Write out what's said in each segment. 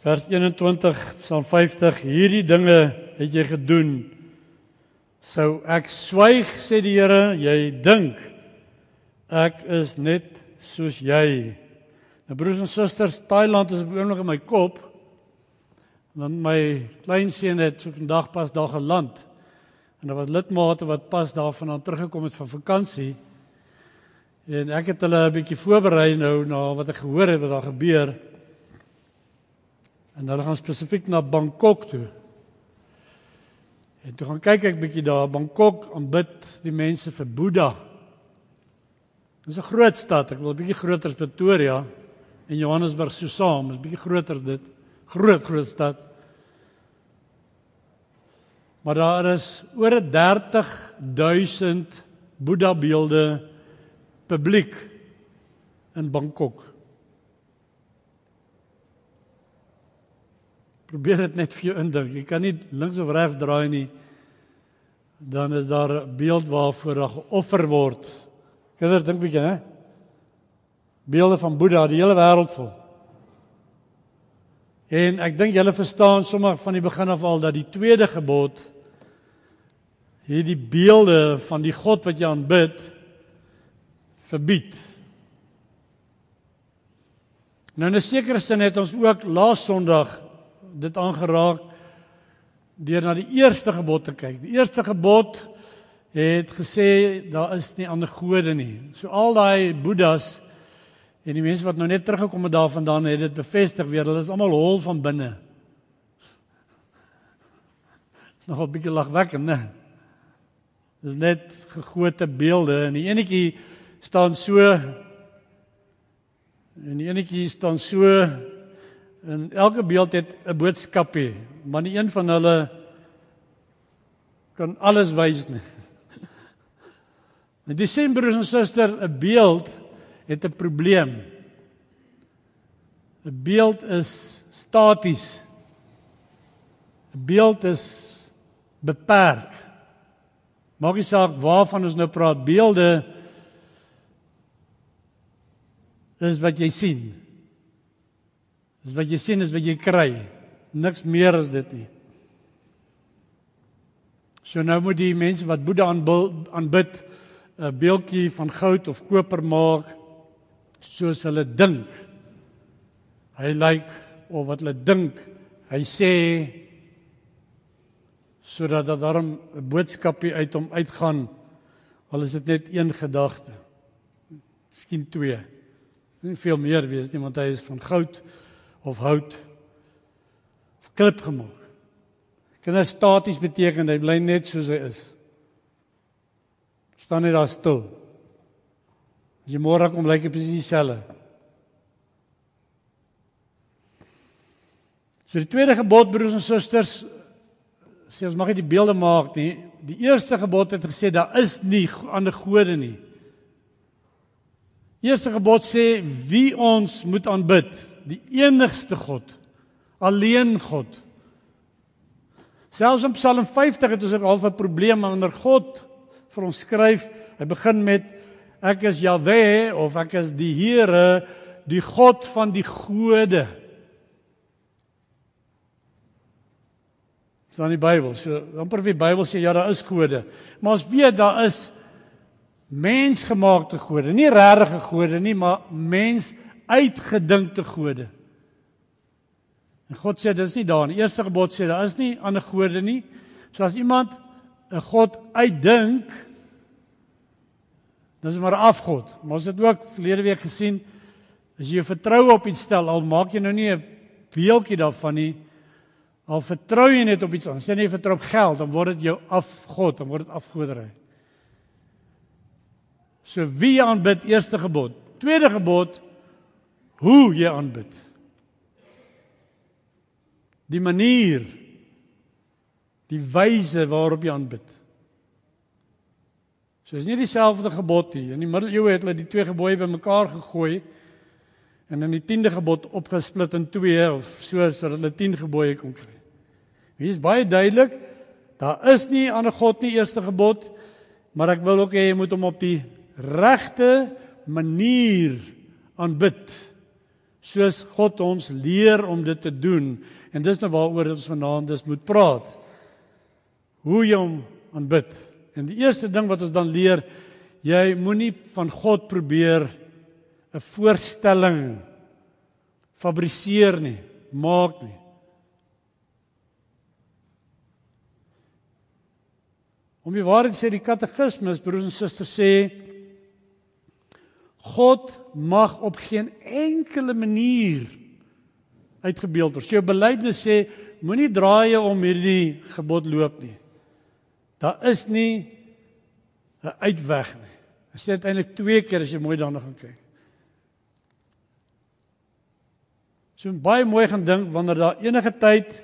Vers 21 Psalm 50 Hierdie dinge het jy gedoen. Sou ek swyg sê die Here, jy dink ek is net soos jy. Nou broers en susters, Thailand is op oomblik in my kop. Want my kleinseun het so vandag pas daar geland. En daar was lidmate wat pas daarvandaan teruggekom het van vakansie. En ek het hulle 'n bietjie voorberei nou na wat ek gehoor het wat daar gebeur. En hulle gaan spesifiek na Bangkok toe. En toe gaan kyk ek bietjie daar Bangkok aanbid die mense vir Boeddha. Dit is 'n groot stad. Ek wil 'n bietjie groter as Pretoria en Johannesburg so saam. Is bietjie groter dit. Groot groot stad. Maar daar is oor 30000 Boeddha beelde publiek in Bangkok. Probeer dit net vir jou indink. Jy kan nie links of regs draai nie. Dan is daar 'n beeld waarvoor daar geoffer word. Kinders dink bietjie, hè? Beelde van Boeddha, die hele wêreld vol. En ek dink julle verstaan sommer van die begin af al dat die tweede gebod hierdie beelde van die God wat jy aanbid verbied. Nou in 'n sekere sin het ons ook laas Sondag dit aangeraak deur na die eerste gebod te kyk. Die eerste gebod het gesê daar is nie ander gode nie. So al daai boeddhas En die mense wat nou net teruggekom het daarvandaan het dit bevestig weer. Hulle is almal hol van binne. Nog 'n bietjie lagwekkend, né? Dis net gegote beelde en die enetjie staan so en die enetjie staan so en elke beeld het 'n boodskapie, maar nie een van hulle kan alles wys nie. En dis sien broers en susters, 'n beeld het 'n probleem. 'n Beeld is staties. 'n Beeld is beperk. Maak nie saak waarvan ons nou praat, beelde is wat jy sien. Dis wat jy sien is wat jy kry. Niks meer as dit nie. So nou moet die mense wat Boeddha aanbid 'n beeldjie van goud of koper maak soos hulle dink. Hy lyk of wat hulle dink. Hy sê sodat daar daarom 'n boodskapie uit hom uitgaan al is dit net een gedagte. Miskien twee. Nie veel meer wees nie want hy is van goud of hout of klip gemaak. Kinders staties beteken hy bly net soos hy is. staan net daar stil. As jy môre kom lyk dit presies dieselfde. So die tweede gebod broers en susters sê ons mag nie die beelde maak nie. Die eerste gebod het gesê daar is nie ander gode nie. Eerste gebod sê wie ons moet aanbid, die enigste God, alleen God. Selfs in Psalm 50 het ons 'n half 'n probleem wanneer God vir ons skryf. Hy begin met Ek is Jahwe of ek is die Here, die God van die gode. Dis in die Bybel. So amper wie Bybel sê ja, daar is gode. Maar ons weet daar is mensgemaakte gode, nie regte gode nie, maar mens uitgedinkte gode. En God sê dis nie daar nie. Eerste gebod sê daar is nie ander gode nie. So as iemand 'n God uitdink, Dis maar afgod. Maar ons het ook verlede week gesien as jy jou vertroue op iets stel, al maak jy nou nie 'n beeldjie daarvan nie, al vertrou jy net op iets anders. Sê jy vertrou op geld, dan word dit jou afgod, dan word dit afgodery. So wie aanbid eerste gebod? Tweede gebod hoe jy aanbid. Die manier die wyse waarop jy aanbid. So is nie dieselfde gebod nie. In die middeleeue het hulle die twee gebooie bymekaar gegooi en in die 10de gebod opgesplit in twee of so sodat hulle 10 gebooie kon kry. Hier is baie duidelik, daar is nie 'n ander God nie eerste gebod, maar ek wil ook hê jy moet hom op die regte manier aanbid. Soos God ons leer om dit te doen. En dis nou waaroor ons vanaand dus moet praat. Hoe jy hom aanbid. En die eerste ding wat ons dan leer, jy moenie van God probeer 'n voorstelling fabriseer nie, maak nie. Om die waarheid sê die katekismes broers en susters sê God mag op geen enkele manier uitgebeeld word. Jou belydenis sê moenie draaie om hierdie gebod loop nie. Daar is nie 'n uitweg nie. Dit sê eintlik twee keer as jy mooi daarna gaan kyk. So baie mooi gaan dink wanneer daar enige tyd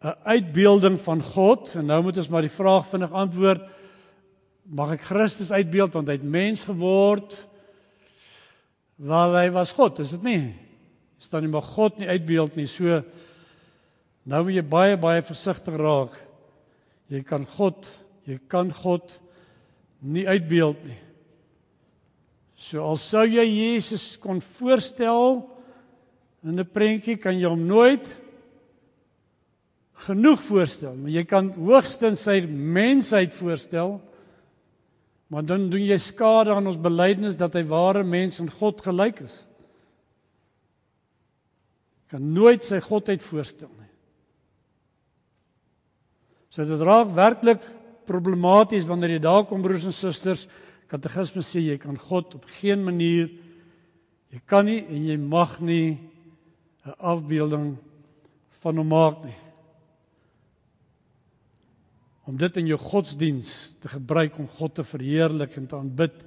'n uitbeelding van God en nou moet ons maar die vraag vinnig antwoord mag ek Christus uitbeeld want hy het mens geword waar hy was God is dit nie? Staan nie maar God nie uitbeeld nie. So nou moet jy baie baie versigtig raak. Jy kan God jy kan God nie uitbeeld nie. So al sou jy Jesus kon voorstel in 'n prentjie kan jy hom nooit genoeg voorstel, maar jy kan hoogstens sy mensheid voorstel. Maar dan doen jy skade aan ons belydenis dat hy ware mens en God gelyk is. Kan nooit sy godheid voorstel nie. So dit raak werklik problematies wanneer jy daar kom broers en susters, katekisme sê jy kan God op geen manier jy kan nie en jy mag nie 'n afbeelding van hom maak nie om dit in jou godsdiens te gebruik om God te verheerlik en te aanbid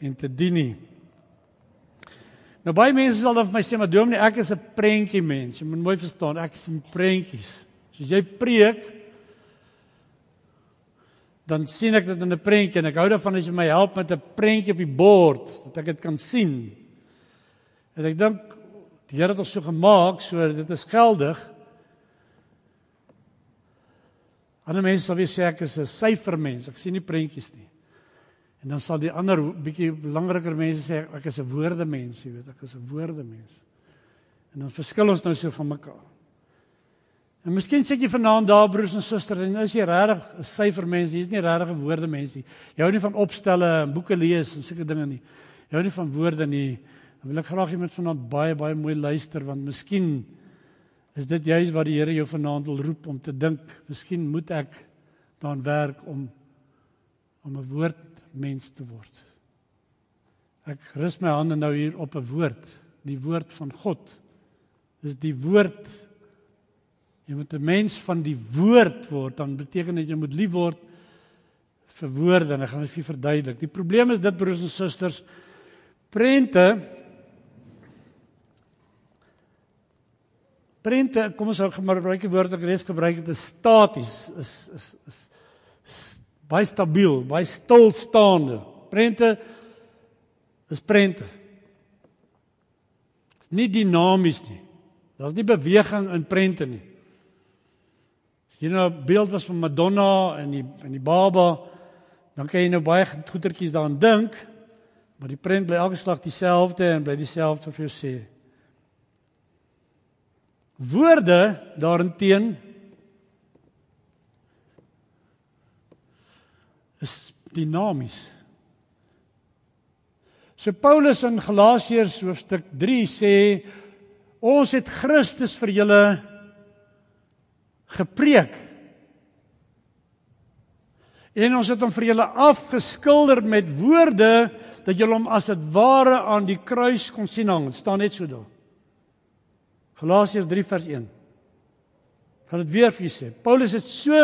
en te dien nie. Nou baie mense sal dan vir my sê maar dominee ek is 'n prentjie mens. Jy moet mooi verstaan, ek sien prentjies. Soos jy preek dan sien ek dit in 'n prentjie en ek hou daarvan as jy my help met 'n prentjie op die bord dat ek dit kan sien. En ek dink die Here het ons so gemaak sodat dit is geldig. Ander mense sal weer sê ek is 'n syfermens. Ek sien nie prentjies nie. En dan sal die ander bietjie belangriker mense sê ek is 'n woordemens, jy weet, ek is 'n woordemens. En dan verskil ons nou so van mekaar. En miskien sê jy vanaand daar broers en susters, en is jy regtig 'n syfermens? Jy's nie regtig 'n woordemens nie. Jy hou nie van opstelle en boeke lees en sulke dinge nie. Jy hou nie van woorde nie. Dan wil ek graag moet vanaand baie baie mooi luister want miskien Is dit juist wat die Here jou vanaand wil roep om te dink, miskien moet ek daaraan werk om om 'n woordmens te word. Ek rus my hande nou hier op 'n woord, die woord van God. Dis die woord. Jy moet 'n mens van die woord word, dan beteken dit jy moet lief word vir woorde en ek gaan dit vir verduidelik. Die probleem is dit broers en susters, prente Prente, kom ons hou gebruik die woord wat ek reeds gebruik het, is staties, is is is, is baie stabiel, baie stilstaande. Prente is prente. Nie dinamies nie. Daar's nie beweging in prente nie. Hier nou beeld was van Madonna en die en die baba, dan kan jy nou baie goetertjies daaraan dink, maar die prent bly elke slag dieselfde en bly dieselfde vir jou sê. Woorde daarenteen is dinamies. So Paulus in Galasiërs hoofstuk 3 sê ons het Christus vir julle gepreek. En ons het hom vir julle afgeskilder met woorde dat julle hom as dit ware aan die kruis kon sien hang. staan net so daar. Galasiërs 3 vers 1. Gaan dit weer vir julle sê. Paulus het so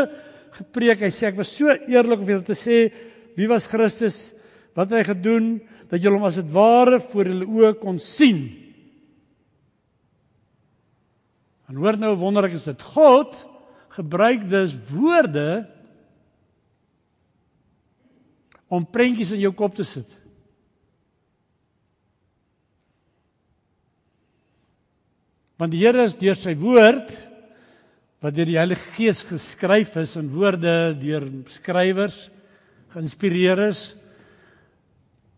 gepreek. Hy sê ek was so eerlik om julle te sê wie was Christus, wat hy gedoen dat julle hom as dit ware voor julle oë kon sien. En hoor nou wonderlik is dit God gebruik dus woorde om prentjies in jou kop te sit. Want die Here is deur sy woord wat deur die Heilige Gees geskryf is in woorde deur skrywers geïnspireer is.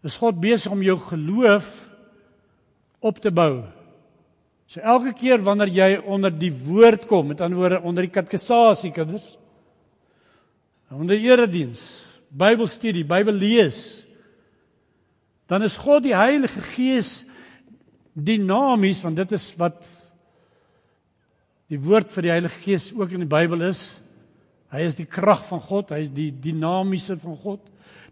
Is God besig om jou geloof op te bou So elke keer wanneer jy onder die woord kom, met ander woorde onder die katekisasie kinders, onder erediens, Bybelstudie, Bybel lees, dan is God die Heilige Gees dinamies want dit is wat die woord vir die Heilige Gees ook in die Bybel is. Hy is die krag van God, hy is die dinamiese van God.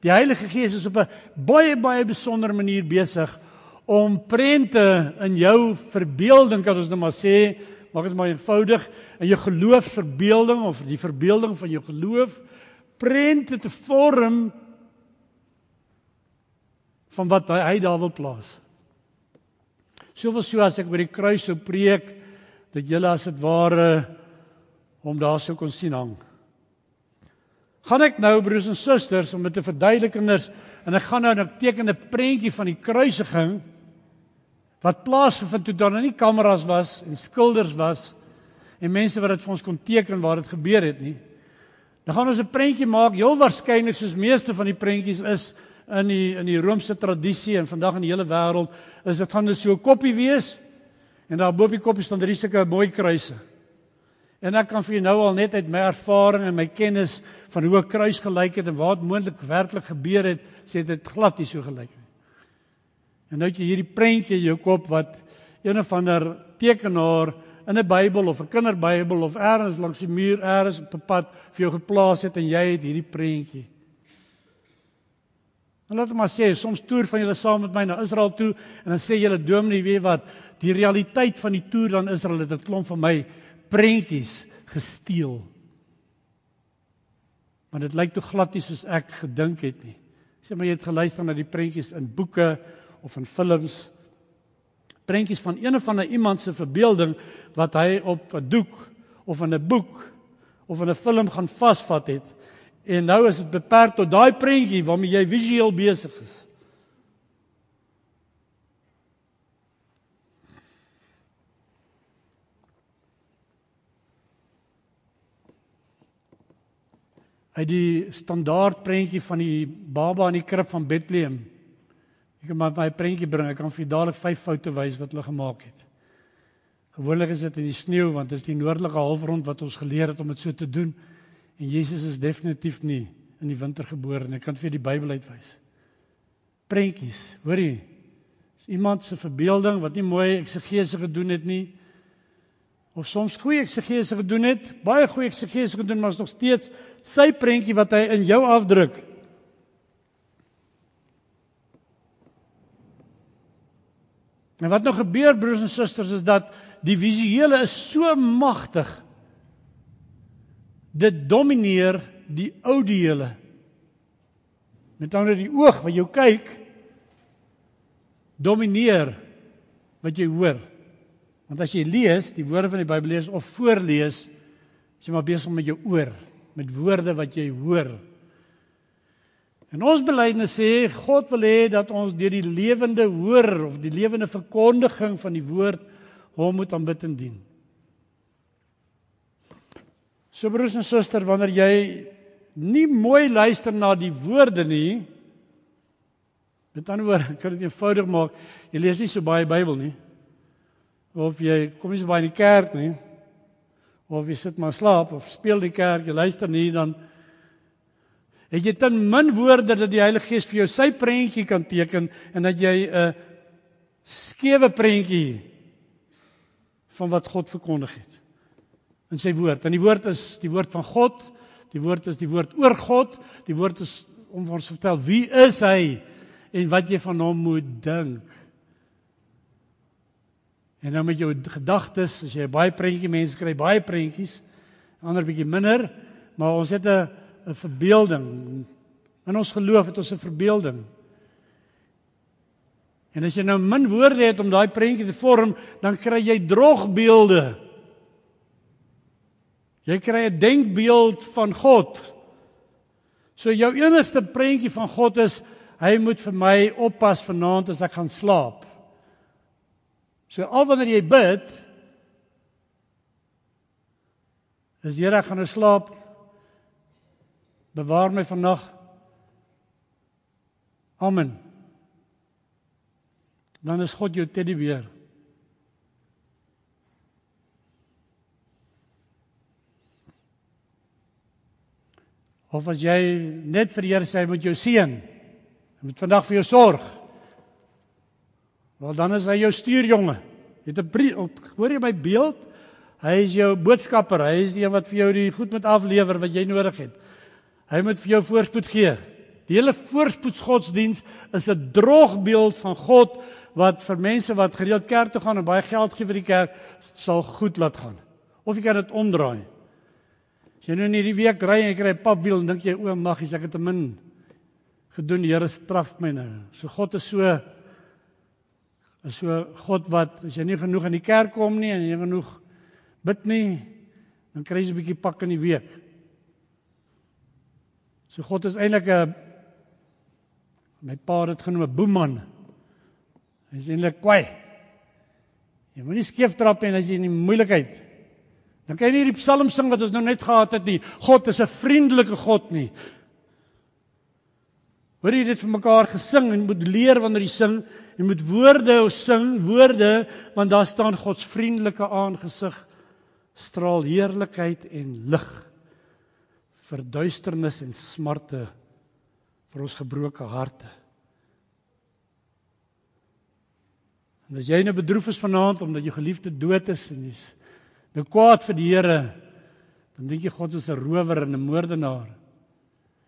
Die Heilige Gees is op 'n baie baie besondere manier besig om prente in jou verbeelding, as ons nou maar sê, maak dit maar eenvoudig, in jou geloofsverbeelding of die verbeelding van jou geloof prente te vorm van wat hy, daar wil plaas. Soveel so as ek by die kruis sou preek dat julle as dit ware hom daar sou kon sien hang. Gaan ek nou broers en susters om dit te verduidelik kinders en ek gaan nou 'n tekende prentjie van die kruisiging wat plaasgevind toe daar nie kameras was en skilders was en mense wat dit vir ons kon teken waar dit gebeur het nie. Dan gaan ons 'n prentjie maak, heel waarskynlik soos meeste van die prentjies is in die in die Romeinse tradisie en vandag in die hele wêreld, is dit gaan net so 'n koppie wees en daar bo op die koppie staan drie sulke mooi kruise. En ek kan vir jou nou al net uit my ervaring en my kennis van hoe 'n kruis gelyk het en wat moontlik werklik gebeur het, sê dit glad nie so gelyk nie. En nou het jy hierdie prentjie in jou kop wat een of ander tekenaar in 'n Bybel of 'n kinderbybel of elders langs die muur elders op 'n pad vir jou geplaas het en jy het hierdie prentjie. En laat maar sê, soms toer van julle saam met my na Israel toe en dan sê julle dominee, weet wat, die realiteit van die toer dan Israel het 'n klomp van my prentjies gesteel. Maar dit lyk toe glad nie soos ek gedink het nie. Sê maar jy het geluister na die prentjies in boeke of in films prentjies van een of ander iemand se verbeelding wat hy op 'n doek of in 'n boek of in 'n film gaan vasvat het en nou is dit beperk tot daai prentjie waarmee jy visueel besig is. Hy die standaard prentjie van die baba in die krib van Bethlehem Ek kan maar my prentjie bring. Ek kan vir dadelik vyf foute wys wat hulle gemaak het. Gewoonlik is dit in die sneeu want dit is die noordelike halfrond wat ons geleer het om dit so te doen. En Jesus is definitief nie in die winter gebore nie. Ek kan vir die Bybel uitwys. Prentjies, hoor jy? Is iemand se verbeelding wat nie mooi eksegese gedoen het nie. Of soms goeie eksegese gedoen het, baie goeie eksegese gedoen, maar is nog steeds sy prentjie wat hy in jou afdruk. En wat nou gebeur broers en susters is dat die visuele is so magtig. Dit domineer die audiele. Met ander die oog wat jou kyk domineer wat jy hoor. Want as jy lees, die woorde van die Bybel lees of voorlees, is jy maar besig met jou oor, met woorde wat jy hoor. En ons belydenis sê God wil hê dat ons deur die lewende hoor of die lewende verkondiging van die woord hom moet aanbid en dien. So broers en susters, wanneer jy nie mooi luister na die woorde nie, met ander woorde, kan dit eenvoudig maak, jy lees nie so baie Bybel nie. Of jy kom nie so baie in die kerk nie. Of jy sit maar slaap of speel die kerk, jy luister nie dan Het jy ten min woorde dat die Heilige Gees vir jou sy prentjie kan teken en dat jy 'n skewe prentjie van wat God verkondig het in sy woord. En die woord is die woord van God. Die woord is die woord oor God. Die woord is om ons te vertel wie is hy en wat jy van hom moet dink. En nou met jou gedagtes, as jy baie prentjie mense kry, baie prentjies, ander bietjie minder, maar ons het 'n 'n verbeelding. In ons geloof het ons 'n verbeelding. En as jy nou min woorde het om daai prentjie te vorm, dan kry jy drogbeelde. Jy kry 'n denkbeeld van God. So jou enigste prentjie van God is hy moet vir my oppas vanaand as ek gaan slaap. So al wanneer jy bid, is Here ek gaan nou slaap Bewaar my vannag. Amen. Dan is God jou teddybeer. Of as jy net vir die Here sê met jou seun, hy moet vandag vir jou sorg. Wel dan is hy jou stuurjonge. Jy het 'n hoor jy my beeld? Hy is jou boodskapper. Hy is die een wat vir jou die goed moet aflewer wat jy nodig het. Hy moet vir jou voorspoed gee. Die hele voorspoedsgodsdiens is 'n droogbeeld van God wat vir mense wat gereeld kerk toe gaan en baie geld gee vir die kerk sal goed laat gaan. Of jy kan dit omdraai. As jy nou in hierdie week ry en jy kry 'n papwiel en dink jy o, maggies, ek het te min gedoen, die Here straf my nou. So God is so is so God wat as jy nie genoeg in die kerk kom nie en jy genoeg bid nie, dan kry jy 'n bietjie pak in die week. So God is eintlik 'n my pa het dit genoem 'n boeman. Hy is eintlik kwai. Jy moenie skeef trap en as jy in die moeilikheid Dan kan jy nie die psalm sing wat ons nou net gehad het nie. God is 'n vriendelike God nie. Hoor jy dit vir mekaar gesing en moet leer wanneer jy sing, jy moet woorde sing, woorde want daar staan God se vriendelike aangesig straal heerlikheid en lig vir duisternis en smarte vir ons gebroke harte. En as jy nou bedroef is vanaand omdat jou geliefde dood is en jy's nou kwaad vir die Here, dan dink jy God is 'n rower en 'n moordenaar.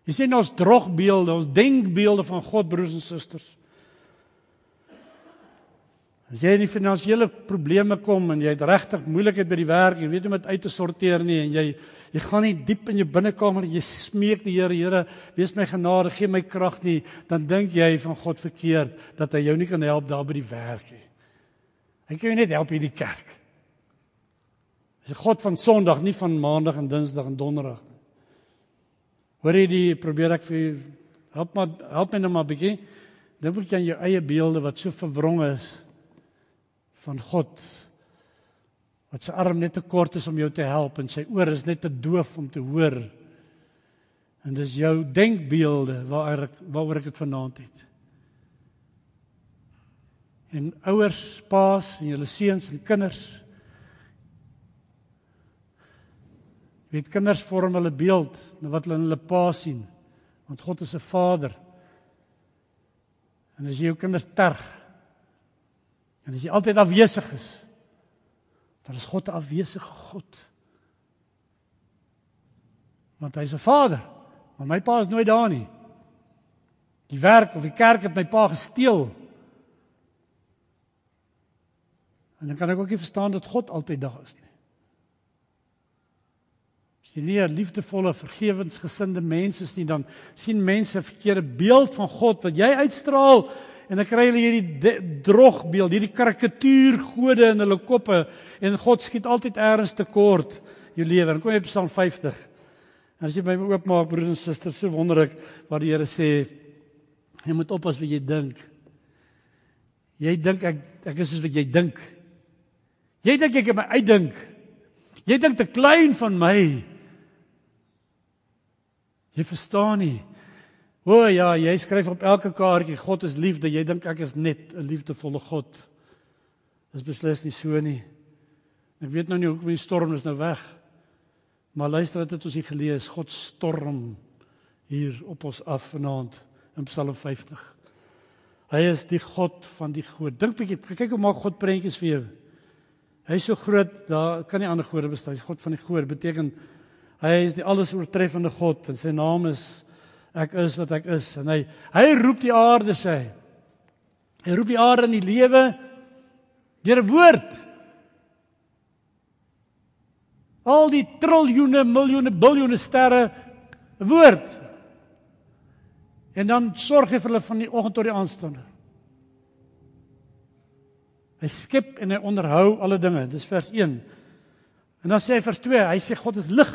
Jy sien ons drogbeelde, ons denkbeelde van God broers en susters. As jy in die finansiële probleme kom en jy het regtig moeilikheid by die werk, jy weet hoe om dit uit te sorteer nie en jy jy gaan nie diep in jou binnekamer en jy smeek die Here, Here, wees my genade, gee my krag nie, dan dink jy van God verkeerd dat hy jou nie kan help daar by die werk nie. Hy kan jou net help in die kerk. Dis 'n God van Sondag, nie van Maandag en Dinsdag en Donderdag nie. Hoor jy die probeer ek vir help maar help my net maar 'n bietjie. Dink ek aan jou eie beelde wat so verwrong is van God. Wat sy arm net te kort is om jou te help en sy oor is net te doof om te hoor. En dis jou denkbeelde waaroor ek waaroor ek dit vanaand het. En ouers, paas en julle seuns en kinders Jy weet kinders vorm hulle beeld na wat hulle in hulle pa sien. Want God is 'n Vader. En as jy jou kinders terg en as jy altyd afwesig is, dan is God 'n afwesige God. Want hy's 'n Vader, maar my pa is nooit daar nie. Die werk of die kerk het my pa gesteel. En dan kan ek ook nie verstaan dat God altyd daar is nie. As jy nie 'n liefdevolle, vergewensgesinde mens is nie, dan sien mense 'n verkeerde beeld van God wat jy uitstraal en dan kry hulle hierdie drogbeeld, hierdie karikatuurgode in hulle koppe en God skiet altyd eers te kort jou lewe. Dan kom jy op Psalm 50. En as jy by my oopmaak broers en susters, so wonder ek wat die Here sê. Jy moet oppas wat jy dink. Jy dink ek ek is soos wat jy dink. Jy dink ek het my uitdink. Jy dink te klein van my. Jy verstaan nie. O ja, jy skryf op elke kaartjie God is liefde. Jy dink ek is net 'n liefdevolle God. Dis beslis nie so nie. Ek weet nou nie hoekom die storm is nou weg. Maar luister wat het ons hier gelees, God storm hier op ons af vanaand in Psalm 50. Hy is die God van die groot. Dink bietjie, kyk hoe maak God prentjies vir jou. Hy is so groot, daar kan nie ander gode bestaan. God van die groot beteken Hy is die alles oortreffende God en sy naam is ek is wat ek is en hy hy roep die aarde sê hy. Hy roep die aarde in die lewe deur 'n woord. Al die triljoene, miljoene, biljoene sterre 'n woord. En dan sorg hy vir hulle van die oggend tot die aandstande. Hy skep en hy onderhou alle dinge. Dis vers 1. En dan sê hy vers 2, hy sê God is lig.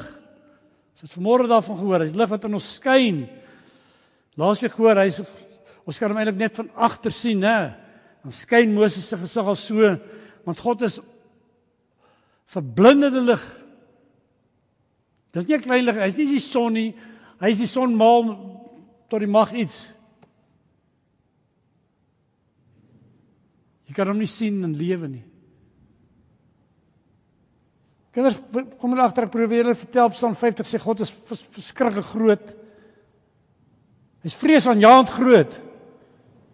Ons het vanmôre daarvan gehoor, hy's lig wat in ons skyn. Laasweek gehoor, hy's ons kan hom eintlik net van agter sien, né? Dan skyn Moses se gesig al so, want God is verblindende lig. Dis nie 'n klein lig, hy's nie die son nie. Hy's die son maal tot die mag iets. Jy kan hom nie sien en lewe nie. Kinders kom hulle agter ek probeer hulle vertel Psalm 50 sê God is verskriklik groot. Hy's vreesaanjaend groot.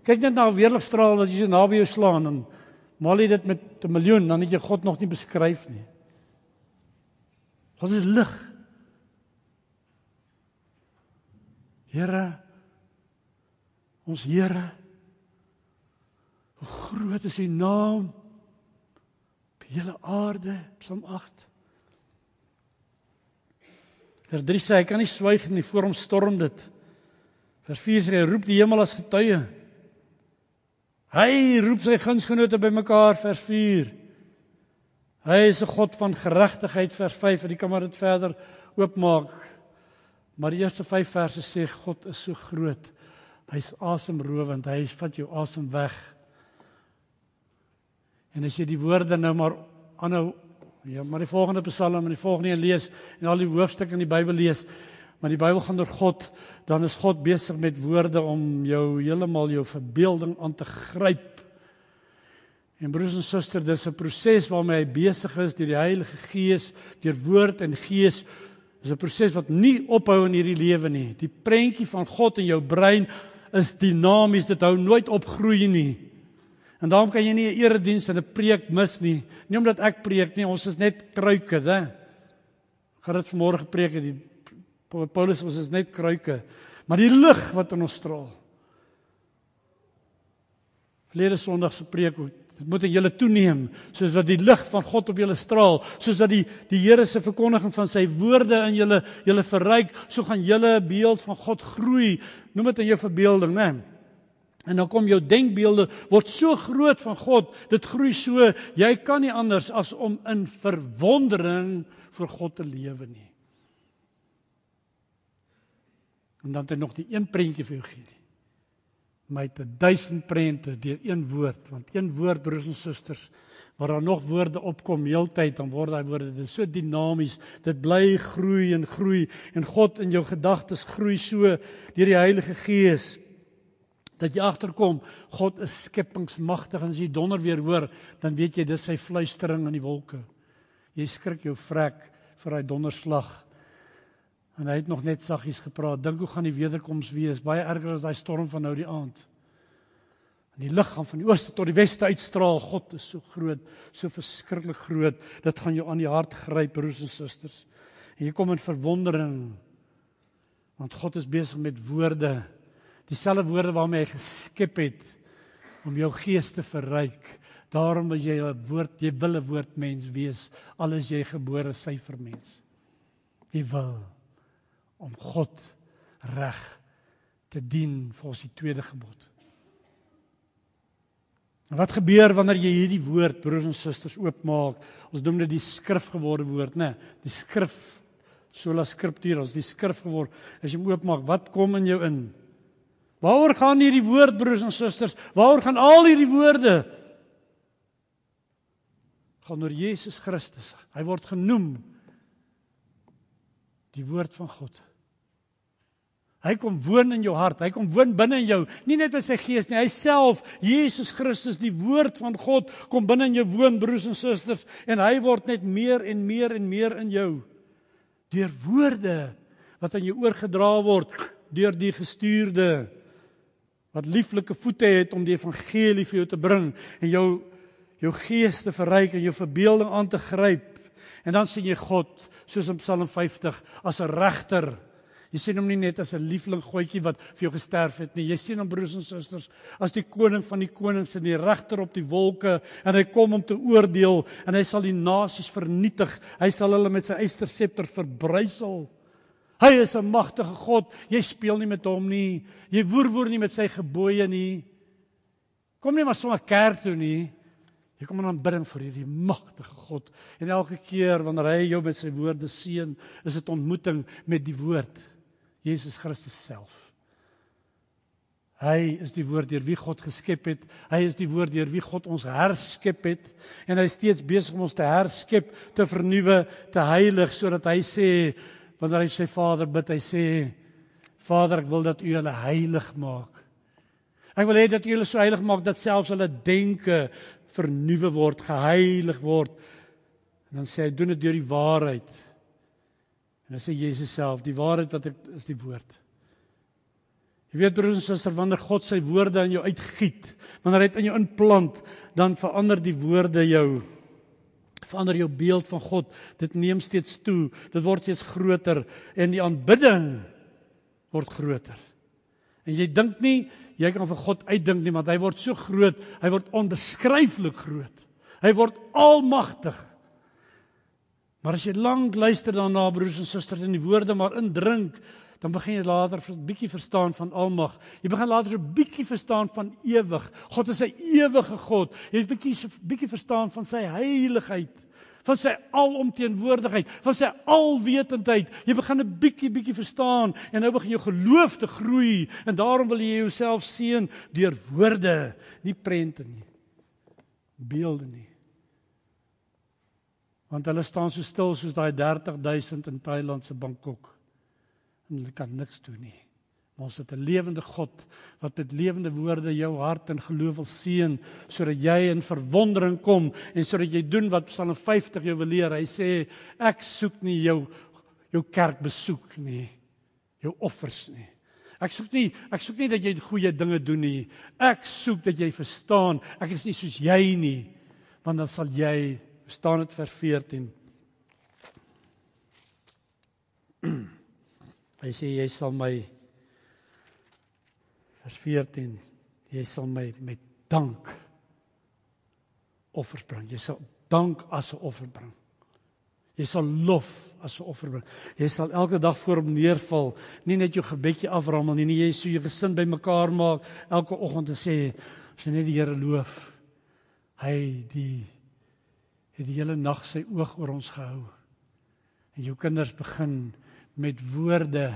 Kyk net na 'n weerligstraal wat jy so naby jou slaan en maal jy dit met 'n miljoen dan het jy God nog nie beskryf nie. God is lig. Here ons Here hoe groot is u naam op hele aarde Psalm 8 Vers 3 sê hy kan nie swyg nie voor hom storm dit Vers 4 sê hy roep die hemel as getuie Hy roep sy gunsgenote bymekaar vers 4 Hy is 'n God van geregtigheid vers 5 en jy kan maar dit verder oopmaak Maar die eerste 5 verse sê God is so groot. Hy's asemrowend. Hy vat jou asem weg. En as jy die woorde nou maar aanhou ja, maar die volgende Psalm en die volgende een lees en al die hoofstukke in die Bybel lees, maar die Bybel gaan oor God, dan is God besig met woorde om jou heeltemal jou verbeelding aan te gryp. En broers en susters, dis 'n proses waarmee hy besig is deur die Heilige Gees, deur woord en gees Dis 'n proses wat nie ophou in hierdie lewe nie. Die prentjie van God in jou brein is dinamies. Dit hou nooit op groei nie. En daarom kan jy nie 'n erediens en 'n preek mis nie. Nie omdat ek preek nie, ons is net kruike, hè. Gaan dit vanmôre gepreek het die Paulus ons is net kruike. Maar die lig wat in ons straal. Verlede Sondag se preek Dit moet in julle toeneem soos wat die lig van God op julle straal, soos dat die die Here se verkondiging van sy woorde in julle julle verryk, so gaan julle beeld van God groei. Noem dit in jou verbeelding, né? En dan kom jou denkbeelde word so groot van God, dit groei so, jy kan nie anders as om in verwondering vir God te lewe nie. En dan het hy nog die een prentjie vir jou gegee my te duisend prente deur een woord want een woord broers en susters waar daar nog woorde opkom heeltyd dan word daai woorde dit so dinamies dit bly groei en groei en God in jou gedagtes groei so deur die Heilige Gees dat jy agterkom God is skepingsmagtig en as jy donder weer hoor dan weet jy dis sy fluistering in die wolke jy skrik jou vrek vir daai donderslag En hy het nog net saggies gepraat. Dink hoe gaan die wederkoms wees? Baie erger as daai storm van nou die aand. En die lig gaan van die ooste tot die weste uitstraal. God is so groot, so verskriklik groot. Dit gaan jou aan die hart gryp, broers en susters. En jy kom in verwondering want God is besig met woorde, dieselfde woorde waarmee hy geskep het om jou gees te verryk. Daarom is jy 'n woord, jy wil 'n woordmens wees, al is jy gebore syfermens. Jy wil om God reg te dien volgens die tweede gebod. En wat gebeur wanneer jy hierdie woord broers en susters oopmaak? Ons noem dit die skrifgeworde woord, né? Die skrif sola scripturas, die skrif geword. As jy hom oopmaak, wat kom in jou in? Waaroor gaan hierdie woord broers en susters? Waaroor gaan al hierdie woorde? Gaan oor Jesus Christus. Hy word genoem die woord van God. Hy kom woon in jou hart. Hy kom woon binne in jou, nie net met sy gees nie. Hy self, Jesus Christus, die woord van God, kom binne in jou woon, broers en susters, en hy word net meer en meer en meer in jou deur woorde wat aan jou oorgedra word deur die gestuurde wat lieflike voete het om die evangelie vir jou te bring en jou jou gees te verryk en jou verbeelding aan te gryp. En dan sien jy God soos in Psalm 50 as 'n regter Jy sien hom nie net as 'n liefling goetjie wat vir jou gesterf het nie. Jy sien hom broers en susters as die koning van die konings en die regter op die wolke en hy kom om te oordeel en hy sal die nasies vernietig. Hy sal hulle met sy eysterscepter verbrysel. Hy is 'n magtige God. Jy speel nie met hom nie. Jy woerwoer nie met sy gebooie nie. Kom nie maar sommer kerk toe nie. Jy kom aan aanbidding vir hierdie magtige God. En elke keer wanneer hy jou met sy woorde seën, is dit ontmoeting met die woord. Jesus Christus self. Hy is die woord deur wie God geskep het. Hy is die woord deur wie God ons herskep het en hy is steeds besig om ons te herskep, te vernuwe, te heilig sodat hy sê wanneer hy sy Vader bid, hy sê Vader, ek wil dat U hulle heilig maak. Ek wil hê dat U hulle so heilig maak dat selfs hulle denke vernuwe word, geheilig word. En dan sê hy doen dit deur die waarheid. En dan sê Jesus self, die waarheid wat ek is die woord. Jy weet broers en susters, wanneer God sy woorde in jou uitgiet, wanneer hy dit in jou inplant, dan verander die woorde jou. Verander jou beeld van God. Dit neem steeds toe. Dit word steeds groter en die aanbidding word groter. En jy dink nie jy kan vir God uitdink nie, want hy word so groot, hy word onbeskryflik groot. Hy word almagtig. Maar as jy lank luister daarna broers en susters en die woorde maar indrink, dan begin jy later 'n bietjie verstaan van almag. Jy begin later 'n bietjie verstaan van ewig. God is 'n ewige God. Jy 'n bietjie bietjie verstaan van sy heiligheid, van sy alomteenwoordigheid, van sy alwetendheid. Jy begin 'n bietjie bietjie verstaan en nou begin jou geloof te groei en daarom wil jy jouself seën deur woorde, nie prente nie. Beelde nie. Want hulle staan so stil soos daai 30000 in Thailand se Bangkok en hulle kan niks doen nie. Maar ons het 'n lewende God wat met lewende woorde jou hart en geloof wil seën sodat jy in verwondering kom en sodat jy doen wat Psalm 50 jou wil leer. Hy sê ek soek nie jou jou kerk besoek nie. Jou offers nie. Ek soek nie ek soek nie dat jy goeie dinge doen nie. Ek soek dat jy verstaan ek is nie soos jy nie. Want dan sal jy staan dit vers 14 Hy sê jy sal my vers 14 jy sal my met dank offers bring. Jy sal dank as 'n offer bring. Jy sal lof as 'n offer bring. Jy sal elke dag voor hom neerval, nie net jou gebedjie aframmel nie, nie jy so jou gesin bymekaar maak elke oggend en sê as jy net die Here loof. Hy die het die hele nag sy oog oor ons gehou. En jou kinders begin met woorde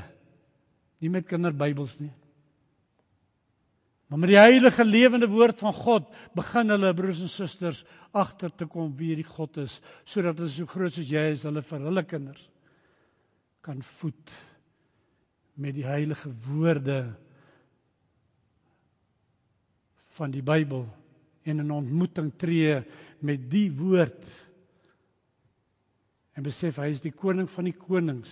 nie met kinderbybels nie. Maar met die heilige lewende woord van God begin hulle broers en susters agter te kom wie hierdie God is sodat hulle so groot soos jy is hulle vir hulle kinders kan voed met die heilige woorde van die Bybel en 'n ontmoeting tree met die woord en besef hy is die koning van die konings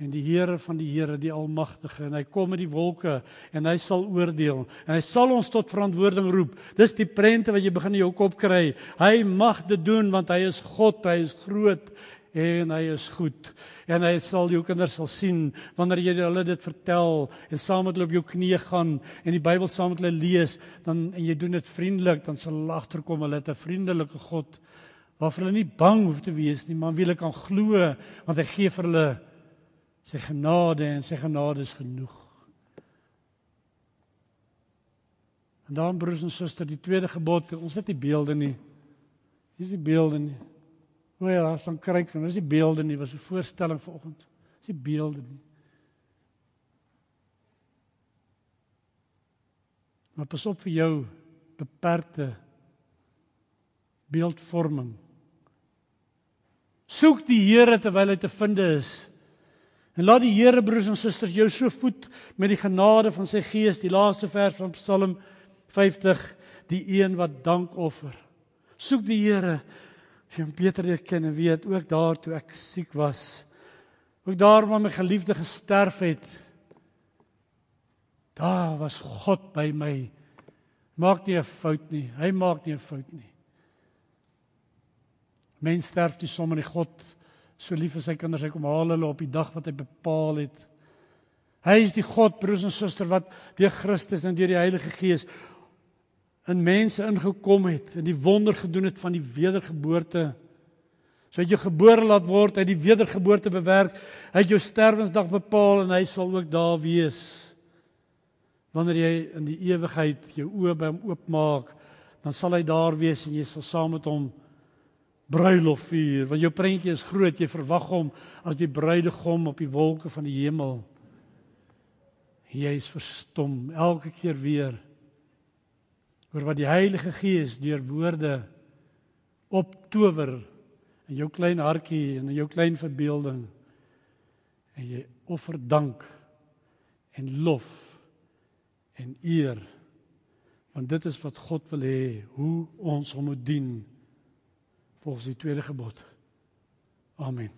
en die Here van die Here die almagtige en hy kom met die wolke en hy sal oordeel en hy sal ons tot verantwoording roep. Dis die prente wat jy begin in jou kop kry. Hy mag dit doen want hy is God, hy is groot en hy is goed. En hy sal jou kinders sal sien wanneer jy hulle dit vertel en saam met hulle op jou knieë gaan en die Bybel saam met hulle lees, dan en jy doen dit vriendelik, dan sal hulle agterkom hulle het 'n vriendelike God waarvoor hulle nie bang hoef te wees nie, maar wie hulle kan glo want hy gee vir hulle Sy genade en sy genade is genoeg. En dan broers en susters, die tweede gebod, ons het nie beelde nie. Hier is die beelde nie. Hoe ja, as dan kyk, dan is die beelde nie, was 'n voorstelling vanoggend. Dis die beelde nie. Maar pas op vir jou beperkte beeldvorming. Soek die Here terwyl hy te vind is. En laat die Here broers en susters jou so voed met die genade van sy Gees, die laaste vers van Psalm 50, die een wat dank offer. Soek die Here jy hom beter leer ken en weet ook daar toe ek siek was. Ook daar waar my geliefde gesterf het. Daar was God by my. Maak nie 'n fout nie. Hy maak nie 'n fout nie. Mens sterf nie sommer nie God so lief vir sy kinders, hy kom haal hulle op die dag wat hy bepaal het. Hy is die God, broers en susters, wat deur Christus en deur die Heilige Gees in mense ingekom het en die wonder gedoen het van die wedergeboorte. So het jy gebore laat word, hy het die wedergeboorte bewerk, hy het jou sterwensdag bepaal en hy sal ook daar wees. Wanneer jy in die ewigheid jou oë by hom oopmaak, dan sal hy daar wees en jy sal saam met hom bruilof vier want jou prentjie is groot jy verwag hom as die bruidegom op die wolke van die hemel. Jy is verstom elke keer weer oor wat die Heilige Gees deur woorde optower in jou klein hartjie en in jou klein verbeelding. En jy offer dank en lof en eer want dit is wat God wil hê hoe ons hom moet dien volgens die tweede gebod. Amen.